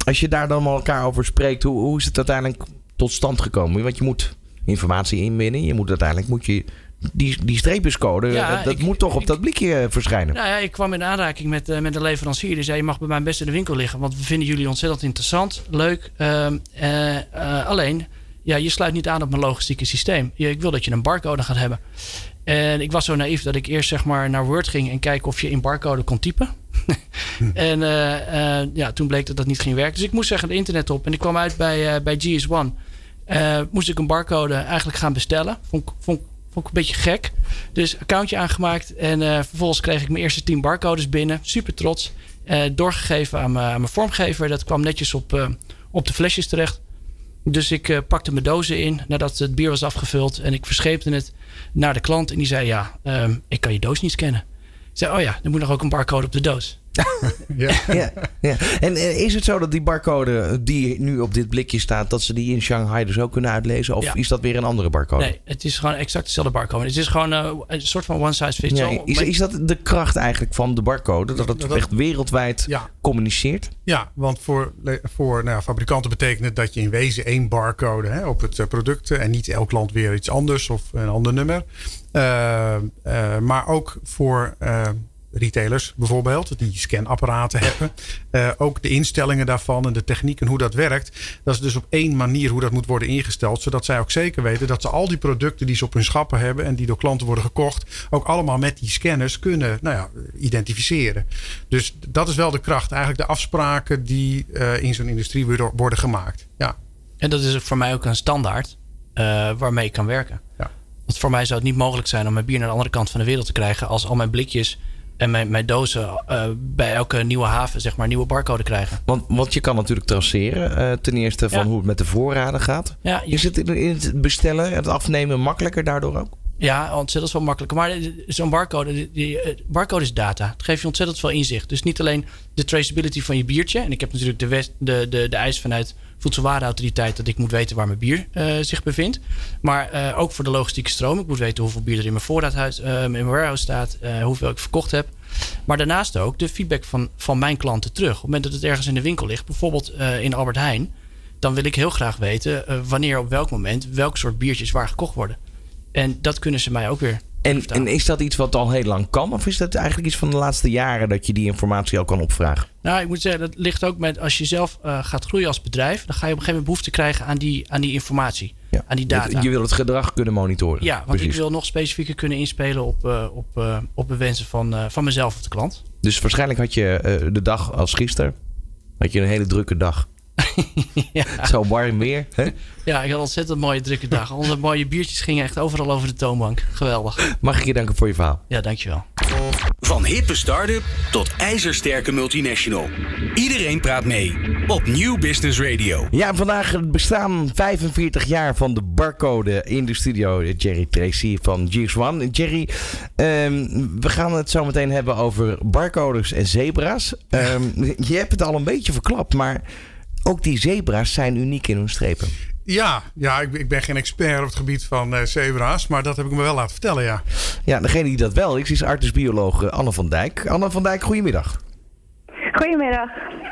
Speaker 3: als je daar dan met elkaar over spreekt, hoe, hoe is het uiteindelijk tot stand gekomen? Want je moet informatie inwinnen. Je moet uiteindelijk moet je die, die streepjescode, ja, dat, dat ik, moet toch op ik, dat blikje verschijnen.
Speaker 7: Nou ja, ik kwam in aanraking met, uh, met een leverancier. Die zei, je mag bij mij best in de winkel liggen. Want we vinden jullie ontzettend interessant, leuk. Uh, uh, alleen, ja, je sluit niet aan op mijn logistieke systeem. Ik wil dat je een barcode gaat hebben. En ik was zo naïef dat ik eerst zeg maar naar Word ging en kijken of je in barcode kon typen. [laughs] en uh, uh, ja, toen bleek dat dat niet ging werken. Dus ik moest zeggen het internet op. En ik kwam uit bij, uh, bij GS1. moest ik een barcode eigenlijk gaan bestellen. Vond, vond, vond ik een beetje gek. Dus accountje aangemaakt. En vervolgens kreeg ik mijn eerste 10 barcodes binnen. Super trots. doorgegeven aan, aan mijn vormgever. Dat kwam netjes op, op de flesjes terecht. Dus ik uh, pakte mijn dozen in nadat het bier was afgevuld. En ik verscheepte het naar de klant. En die zei: Ja, um, ik kan je doos niet scannen. Ik zei: Oh ja, er moet nog ook een barcode op de doos.
Speaker 3: Ja. ja, [laughs] ja. En is het zo dat die barcode die nu op dit blikje staat, dat ze die in Shanghai dus ook kunnen uitlezen? Of ja. is dat weer een andere barcode?
Speaker 7: Nee, het is gewoon exact dezelfde barcode. Het is gewoon uh, een soort van one size fits all.
Speaker 3: is, is dat de kracht eigenlijk van de barcode? Dat het dat, echt wereldwijd communiceert?
Speaker 4: Ja, want voor, voor nou, fabrikanten betekent het dat je in wezen één barcode hè, op het product en niet elk land weer iets anders of een ander nummer. Uh, maar ook voor retailers bijvoorbeeld, die scanapparaten hebben. Uh, ook de instellingen daarvan en de techniek en hoe dat werkt. Dat is dus op één manier hoe dat moet worden ingesteld. Zodat zij ook zeker weten dat ze al die producten die ze op hun schappen hebben en die door klanten worden gekocht, ook allemaal met die scanners kunnen nou ja, identificeren. Dus dat is wel de kracht, eigenlijk de afspraken die uh, in zo'n industrie worden gemaakt. Ja.
Speaker 7: En dat is voor mij ook een standaard uh, waarmee ik kan werken. Ja. Want voor mij zou het niet mogelijk zijn om mijn bier naar de andere kant van de wereld te krijgen als al mijn blikjes en mijn, mijn dozen uh, bij elke nieuwe haven zeg maar nieuwe barcode krijgen.
Speaker 3: Want, want je kan natuurlijk traceren uh, ten eerste van ja. hoe het met de voorraden gaat. Ja, je... Is het in het bestellen, het afnemen makkelijker daardoor ook?
Speaker 7: Ja, ontzettend veel makkelijker. Maar zo'n barcode, die, die, barcode is data. Het geeft je ontzettend veel inzicht. Dus niet alleen de traceability van je biertje. En ik heb natuurlijk de, west, de, de, de eis vanuit voedselwaardeautoriteit dat ik moet weten waar mijn bier uh, zich bevindt. Maar uh, ook voor de logistieke stroom. Ik moet weten hoeveel bier er in mijn voorraadhuis, uh, in mijn warehouse staat, hoeveel ik verkocht heb. Maar daarnaast ook de feedback van, van mijn klanten terug. Op het moment dat het ergens in de winkel ligt, bijvoorbeeld in Albert Heijn, dan wil ik heel graag weten wanneer op welk moment welk soort biertjes waar gekocht worden. En dat kunnen ze mij ook weer
Speaker 3: en, en, is dat iets wat al heel lang kan? Of is dat eigenlijk iets van de laatste jaren dat je die informatie al kan opvragen?
Speaker 7: Nou, ik moet zeggen, dat ligt ook met als je zelf uh, gaat groeien als bedrijf, dan ga je op een gegeven moment behoefte krijgen aan die, aan die informatie, ja. aan die data.
Speaker 3: Je wil het gedrag kunnen monitoren.
Speaker 7: Ja, want Precies. ik wil nog specifieker kunnen inspelen op, uh, op, uh, op de wensen van, van mezelf of de klant.
Speaker 3: Dus waarschijnlijk had je de dag als gisteren, had je een hele drukke dag. [laughs] ja. Zo warm weer. Hè?
Speaker 7: Ja, ik had ontzettend mooie drukke dagen. Onze mooie biertjes gingen echt overal over de toonbank. Geweldig.
Speaker 3: Mag ik je danken voor je verhaal?
Speaker 7: Ja, dankjewel.
Speaker 2: Van hippe start-up tot ijzersterke multinational. Iedereen praat mee op New Business Radio.
Speaker 3: Ja, vandaag bestaan 45 jaar van de barcode in de studio. Jerry Tracy van GX1. Jerry, um, we gaan het zo meteen hebben over barcodes en zebra's. Um, je hebt het al een beetje verklapt, maar ook die zebra's zijn uniek in hun strepen.
Speaker 4: Ja, ja ik, ik ben geen expert op het gebied van uh, zebra's, maar dat heb ik me wel laten vertellen, ja.
Speaker 3: Ja, degene die dat wel is, is artsbioloog eh, Anne van Dijk. Anne van Dijk, goedemiddag.
Speaker 8: Goedemiddag.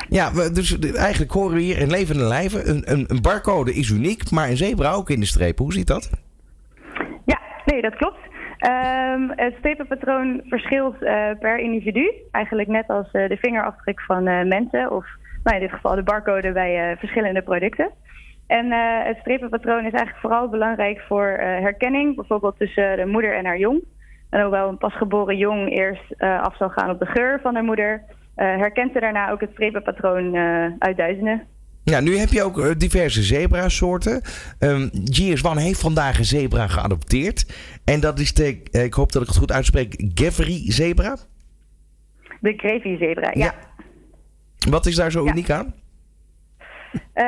Speaker 3: Ja, we, dus eigenlijk horen we hier in levende lijven. Een, een, een, barcode is uniek, maar een zebra ook in de strepen. Hoe ziet dat?
Speaker 8: Ja, nee, dat klopt. Um, het strepenpatroon verschilt uh, per individu. Eigenlijk net als uh, de vingerafdruk van mensen of nou, in dit geval de barcode bij uh, verschillende producten. En uh, het strepenpatroon is eigenlijk vooral belangrijk voor uh, herkenning, bijvoorbeeld tussen de moeder en haar jong. En hoewel een pasgeboren jong eerst af zal gaan op de geur van haar moeder, herkent ze daarna ook het strepenpatroon uit duizenden.
Speaker 3: Ja, nu heb je ook diverse zebra-soorten. Um, GS1 heeft vandaag een zebra geadopteerd. En dat is de, ik hoop dat ik het goed uitspreek, Gevry-zebra?
Speaker 8: De Grevi-zebra, ja.
Speaker 3: Wat is daar zo uniek aan?
Speaker 8: Uh,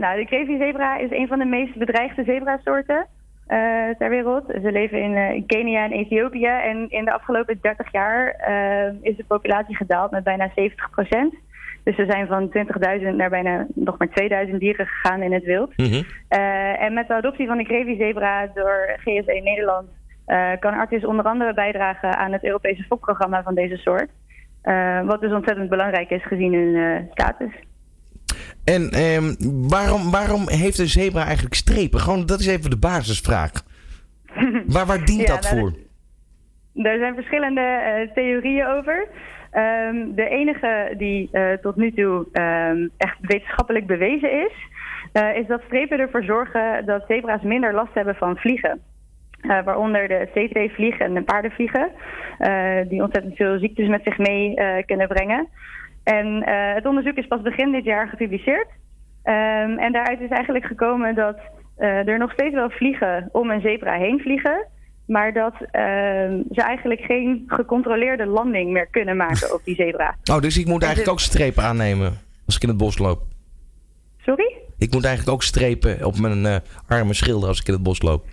Speaker 8: nou, de Grevi-zebra is een van de meest bedreigde zebrasoorten uh, ter wereld. Ze leven in, uh, in, Kenia en Ethiopië. En in de afgelopen 30 jaar is de populatie gedaald met bijna 70 procent. Dus we zijn van 20.000 naar bijna nog maar 2.000 dieren gegaan in het wild. Mm -hmm. en met de adoptie van de Grevi-zebra door GSE Nederland... kan Artis onder andere bijdragen aan het Europese fokprogramma van deze soort... Uh, wat dus ontzettend belangrijk is gezien hun uh, status.
Speaker 3: En eh, waarom, waarom heeft een zebra eigenlijk strepen? Gewoon, dat is even de basisvraag. [laughs] waar, waar dient dat nou, voor?
Speaker 8: Er zijn verschillende uh, theorieën over. Um, de enige die tot nu toe um, echt wetenschappelijk bewezen is, is dat strepen ervoor zorgen dat zebra's minder last hebben van vliegen. Uh, waaronder de CT-vlieg en de paardenvliegen, uh, die ontzettend veel ziektes met zich mee uh, kunnen brengen. En het onderzoek is pas begin dit jaar gepubliceerd. Um, en daaruit is eigenlijk gekomen dat er nog steeds wel vliegen om een zebra heen vliegen. Maar dat ehm, ze eigenlijk geen gecontroleerde landing meer kunnen maken op die zebra. [laughs]
Speaker 3: Oh, dus ik moet eigenlijk ook strepen aannemen als ik in het bos loop?
Speaker 8: Sorry?
Speaker 3: Ik moet eigenlijk ook strepen op mijn armen schilderen als ik in het bos loop?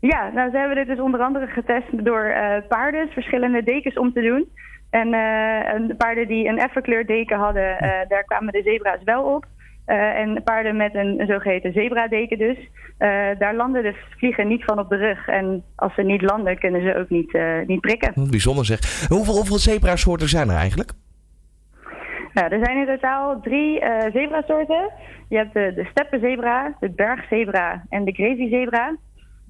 Speaker 8: Ja, nou, ze hebben dit dus onder andere getest door uh, paarden verschillende dekens om te doen. En uh, paarden die een effenkleur deken hadden, uh, daar kwamen de zebra's wel op. en paarden met een, zogeheten zebradeken dus, daar landen de vliegen niet van op de rug. En als ze niet landen, kunnen ze ook niet, niet prikken.
Speaker 3: Bijzonder zeg. Hoeveel, hoeveel zebrasoorten zijn er eigenlijk?
Speaker 8: Nou, er zijn in totaal drie zebrasoorten. Je hebt de, de steppenzebra, de bergzebra en de grevyzebra.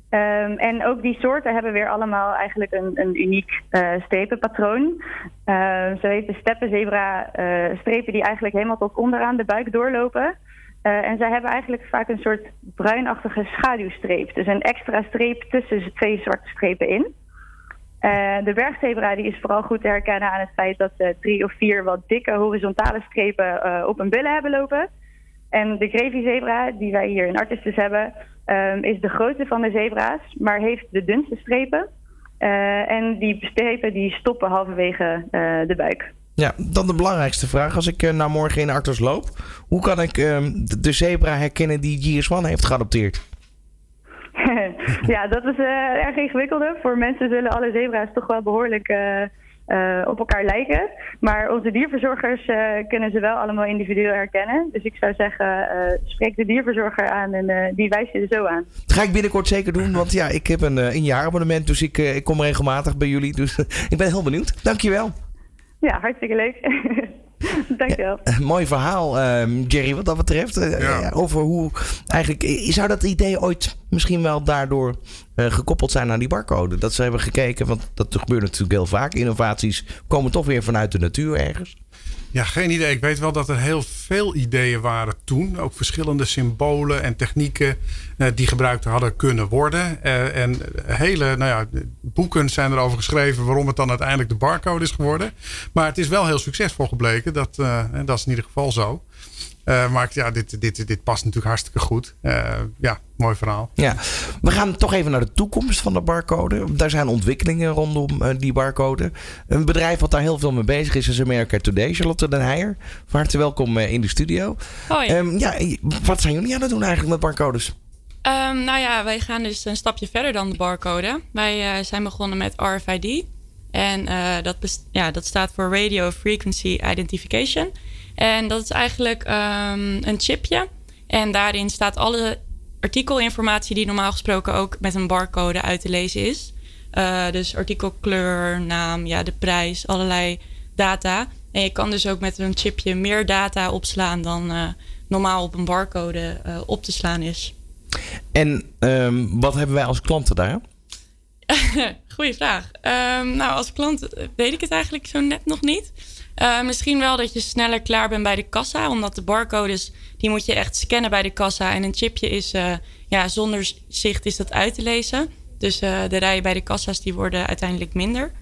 Speaker 8: Ehm, en ook die soorten hebben weer allemaal eigenlijk een, een uniek uh, strepenpatroon. Uh, zo heet de steppenzebra uh, strepen die eigenlijk helemaal tot onderaan de buik doorlopen. en zij hebben eigenlijk vaak een soort bruinachtige schaduwstreep. Dus een extra streep tussen twee zwarte strepen in. de bergzebra die is vooral goed te herkennen aan het feit dat ze drie of vier wat dikke horizontale strepen op hun billen hebben lopen. En de Grevyzebra, die wij hier in Artistus hebben, um, is de grootste van de zebra's, maar heeft de dunste strepen. Uh, en die strepen die stoppen halverwege uh, de buik.
Speaker 3: Ja, dan de belangrijkste vraag. Als ik uh, nou morgen in Artis loop, hoe kan ik ehm, de, zebra herkennen die GS1 heeft geadopteerd? [laughs]
Speaker 8: ja, dat is erg ingewikkelder. Voor mensen zullen alle zebra's toch wel behoorlijk uh, op elkaar lijken. Maar onze dierverzorgers uh, kunnen ze wel allemaal individueel herkennen. Dus ik zou zeggen, uh, spreek de dierverzorger aan en die wijst je er zo aan.
Speaker 3: Dat ga ik binnenkort zeker doen, want ja, ik heb een, een jaarabonnement. Dus ik, ik kom regelmatig bij jullie. Dus [laughs] ik ben heel benieuwd. Dankjewel.
Speaker 8: Ja, hartstikke leuk. [laughs] [laughs] Dankjewel.
Speaker 3: Ja, mooi verhaal, uh, Jerry, wat dat betreft. Ja. over hoe eigenlijk. Zou dat idee ooit misschien wel daardoor uh, gekoppeld zijn aan die barcode? Dat ze hebben gekeken, want dat gebeurt natuurlijk heel vaak. Innovaties komen toch weer vanuit de natuur ergens.
Speaker 4: Ja, geen idee. Ik weet wel dat er heel veel ideeën waren toen. Ook verschillende symbolen en technieken uh, die gebruikt hadden kunnen worden. Uh, en hele nou ja, boeken zijn erover geschreven waarom het dan uiteindelijk de barcode is geworden. Maar het is wel heel succesvol gebleken. Dat, uh, dat is in ieder geval zo. Uh, maar ja, dit, dit, dit past natuurlijk hartstikke goed. Uh, ja, mooi verhaal.
Speaker 3: Ja, we gaan toch even naar de toekomst van de barcode. Daar zijn ontwikkelingen rondom uh, die barcode. Een bedrijf wat daar heel veel mee bezig is, is America Today. Charlotte Den Heijer, van harte welkom in de studio.
Speaker 9: Hoi.
Speaker 3: Um, ja, wat zijn jullie aan het doen eigenlijk met barcodes?
Speaker 9: Um, nou ja, wij gaan dus een stapje verder dan de barcode. Wij zijn begonnen met RFID. En dat, ja, dat staat voor Radio Frequency Identification. En dat is eigenlijk um, een chipje. En daarin staat alle artikelinformatie die normaal gesproken ook met een barcode uit te lezen is. Uh, dus artikelkleur, naam, ja, de prijs, allerlei data. En je kan dus ook met een chipje meer data opslaan dan uh, normaal op een barcode uh, op te slaan is.
Speaker 3: En um, wat hebben wij als klanten daar? [laughs]
Speaker 9: Goeie vraag. Um, nou, als klant weet ik het eigenlijk zo net nog niet. Uh, misschien wel dat je sneller klaar bent bij de kassa. Omdat de barcodes, die moet je echt scannen bij de kassa. En een chipje is, uh, ja, zonder zicht is dat uit te lezen. Dus uh, de rijen bij de kassa's, die worden uiteindelijk minder.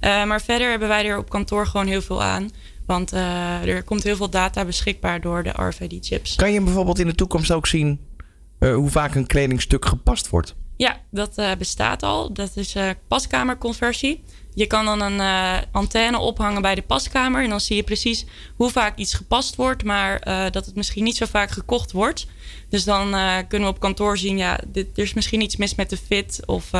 Speaker 9: maar verder hebben wij er op kantoor gewoon heel veel aan. Want er komt heel veel data beschikbaar door de RFID-chips.
Speaker 3: Kan je bijvoorbeeld in de toekomst ook zien hoe vaak een kledingstuk gepast wordt?
Speaker 9: Ja, dat bestaat al. Dat is paskamerconversie. Je kan dan een uh, antenne ophangen bij de paskamer. En dan zie je precies hoe vaak iets gepast wordt. Maar dat het misschien niet zo vaak gekocht wordt. Dus dan kunnen we op kantoor zien, ja, dit, er is misschien iets mis met de fit. Of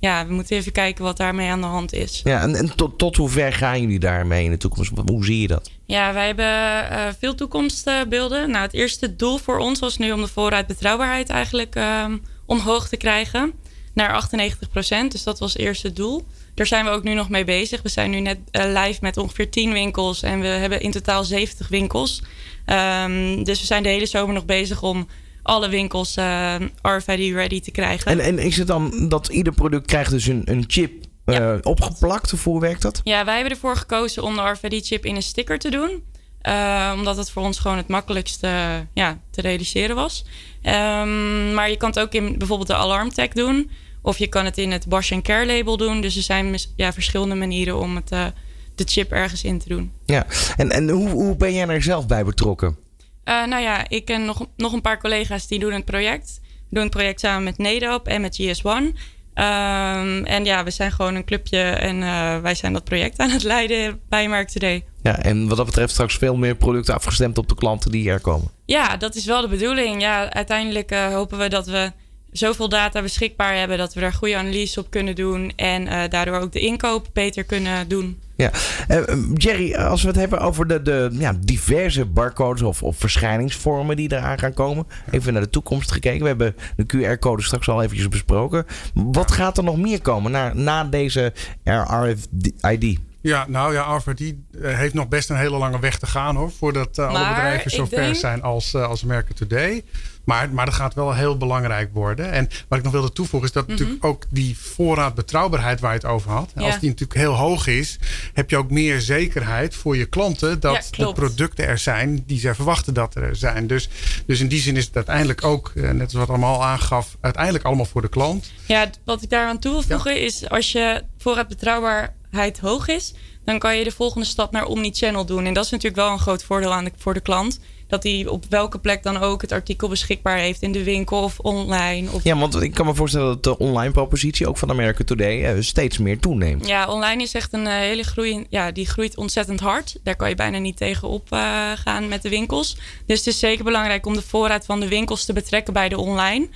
Speaker 9: ja, we moeten even kijken wat daarmee aan de hand is.
Speaker 3: Ja, en, en tot, tot hoe ver gaan jullie daarmee in de toekomst? Hoe zie je dat?
Speaker 9: Ja, wij hebben veel toekomstbeelden. Nou, het eerste doel voor ons was nu om de voorraad betrouwbaarheid eigenlijk ehm, omhoog te krijgen. Naar 98 procent. Dus dat was het eerste doel. Daar zijn we ook nu nog mee bezig. We zijn nu net uh, live met ongeveer 10 winkels en we hebben in totaal 70 winkels. Um, dus we zijn de hele zomer nog bezig om alle winkels uh, RFID ready te krijgen.
Speaker 3: En, en is het dan dat ieder product krijgt dus een, een chip ja. uh, opgeplakt? Of hoe werkt dat?
Speaker 9: Ja, wij hebben ervoor gekozen om de RFID-chip in een sticker te doen. Uh, omdat het voor ons gewoon het makkelijkste ja, te realiseren was. Um, maar je kan het ook in bijvoorbeeld de alarmtag doen. Of je kan het in het Bosch Care label doen. Dus er zijn ja, verschillende manieren om het, uh, de chip ergens in te doen.
Speaker 3: Ja, en, en hoe, hoe ben jij er zelf bij betrokken?
Speaker 9: Uh, nou ja, ik en nog, nog een paar collega's die doen het project. We doen het project samen met NEDOP en met GS1. Um, ehm, en ja, we zijn gewoon een clubje en uh, wij zijn dat project aan het leiden bij Merk Today.
Speaker 3: Ja, en wat dat betreft straks veel meer producten afgestemd op de klanten die er komen.
Speaker 9: Ja, dat is wel de bedoeling. Ja, uiteindelijk uh, hopen we dat we zoveel data beschikbaar hebben dat we daar goede analyse op kunnen doen en uh, daardoor ook de inkoop beter kunnen doen.
Speaker 3: Ja, uh, Jerry, als we het hebben over de, de ja, diverse barcodes of, of verschijningsvormen die eraan gaan komen. Even naar de toekomst gekeken. We hebben de QR-code straks al eventjes besproken. Wat gaat er nog meer komen na, na deze RFID?
Speaker 4: Ja, nou ja, Arva die eh, heeft nog best een hele lange weg te gaan hoor. Voordat uh, alle bedrijven zo ver zijn als, uh, als American Today. Maar, maar dat gaat wel heel belangrijk worden. En wat ik nog wilde toevoegen is dat mhm. natuurlijk ook die voorraad betrouwbaarheid waar je het over had. Als die natuurlijk heel hoog is, heb je ook meer zekerheid voor je klanten dat de producten er zijn die ze verwachten dat er zijn. Dus, dus in die zin is het uiteindelijk ook, net als wat allemaal aangaf, uiteindelijk allemaal voor de klant.
Speaker 9: Ja, wat ik daar aan toe wil voegen is als je voorraad betrouwbaar hoog is, dan kan je de volgende stap naar omnichannel doen. En dat is natuurlijk wel een groot voordeel aan de, voor de klant. Dat hij op welke plek dan ook het artikel beschikbaar heeft in de winkel of online. Of...
Speaker 3: Ja, want ik kan me voorstellen dat de online propositie ook van America Today eh, steeds meer toeneemt.
Speaker 9: Ja, online is echt een eh, hele groei. Ja, die groeit ontzettend hard. Daar kan je bijna niet tegenop uh, gaan met de winkels. Dus het is zeker belangrijk om de voorraad van de winkels te betrekken bij de online.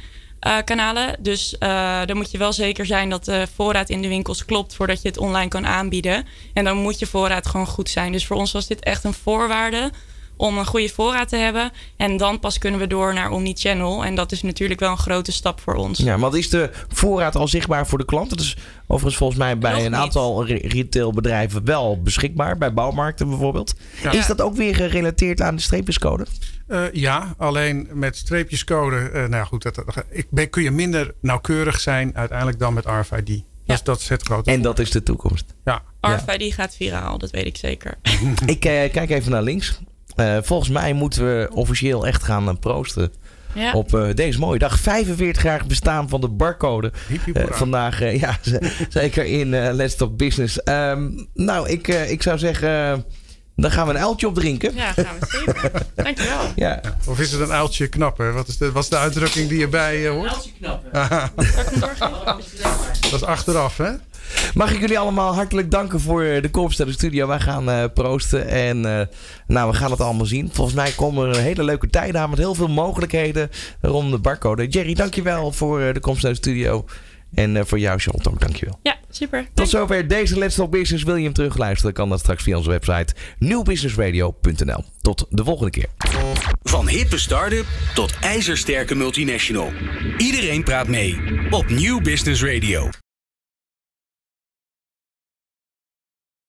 Speaker 9: Uh, kanalen. Dus uh, dan moet je wel zeker zijn dat de voorraad in de winkels klopt voordat je het online kan aanbieden. En dan moet je voorraad gewoon goed zijn. Dus voor ons was dit echt een voorwaarde om een goede voorraad te hebben. En dan pas kunnen we door naar omnichannel. En dat is natuurlijk wel een grote stap voor ons.
Speaker 3: Ja, maar is de voorraad al zichtbaar voor de klant? Dat is overigens volgens mij bij een aantal retailbedrijven wel beschikbaar. Bij bouwmarkten bijvoorbeeld. Is dat ook weer gerelateerd aan de streepjescode?
Speaker 4: Uh, ja, alleen met streepjescode. Uh, nou goed, dat, dat, ik, kun je minder nauwkeurig zijn uiteindelijk dan met RFID. Ja. Dus dat is het grote.
Speaker 3: En dat is de toekomst.
Speaker 4: Ja.
Speaker 9: RFID gaat viraal, dat weet ik zeker. [laughs]
Speaker 3: ik uh, kijk even naar links. Volgens mij moeten we officieel echt gaan proosten. Ja. Op deze mooie dag. 45 jaar bestaan van de barcode. vandaag, ja, [laughs] zeker in Let's Talk Business. Um, nou, ik, ik zou zeggen dan gaan we een uiltje opdrinken.
Speaker 9: Ja, gaan we zeker. [laughs] Dankjewel.
Speaker 3: Ja.
Speaker 4: Of is het een uiltje knappen? Wat is de, wat is de uitdrukking die je bij uh, hoort? Een
Speaker 9: uiltje knappen. [laughs]
Speaker 4: dat is achteraf, hè?
Speaker 3: Mag ik jullie allemaal hartelijk danken voor de komst naar de studio. Wij gaan uh, proosten en uh, nou, we gaan het allemaal zien. Volgens mij komen er een hele leuke tijden aan met heel veel mogelijkheden rond de barcode. Jerry, dankjewel voor de komst naar de studio. En uh, voor jou, Charlotte, ook dankjewel.
Speaker 9: Ja, super.
Speaker 3: Tot zover deze Let's Talk Business. Wil je hem terugluisteren? Kan dat straks via onze website nieuwbusinessradio.nl. Tot de volgende keer.
Speaker 2: Van hippe start-up tot ijzersterke multinational. Iedereen praat mee op Nieuw Business Radio.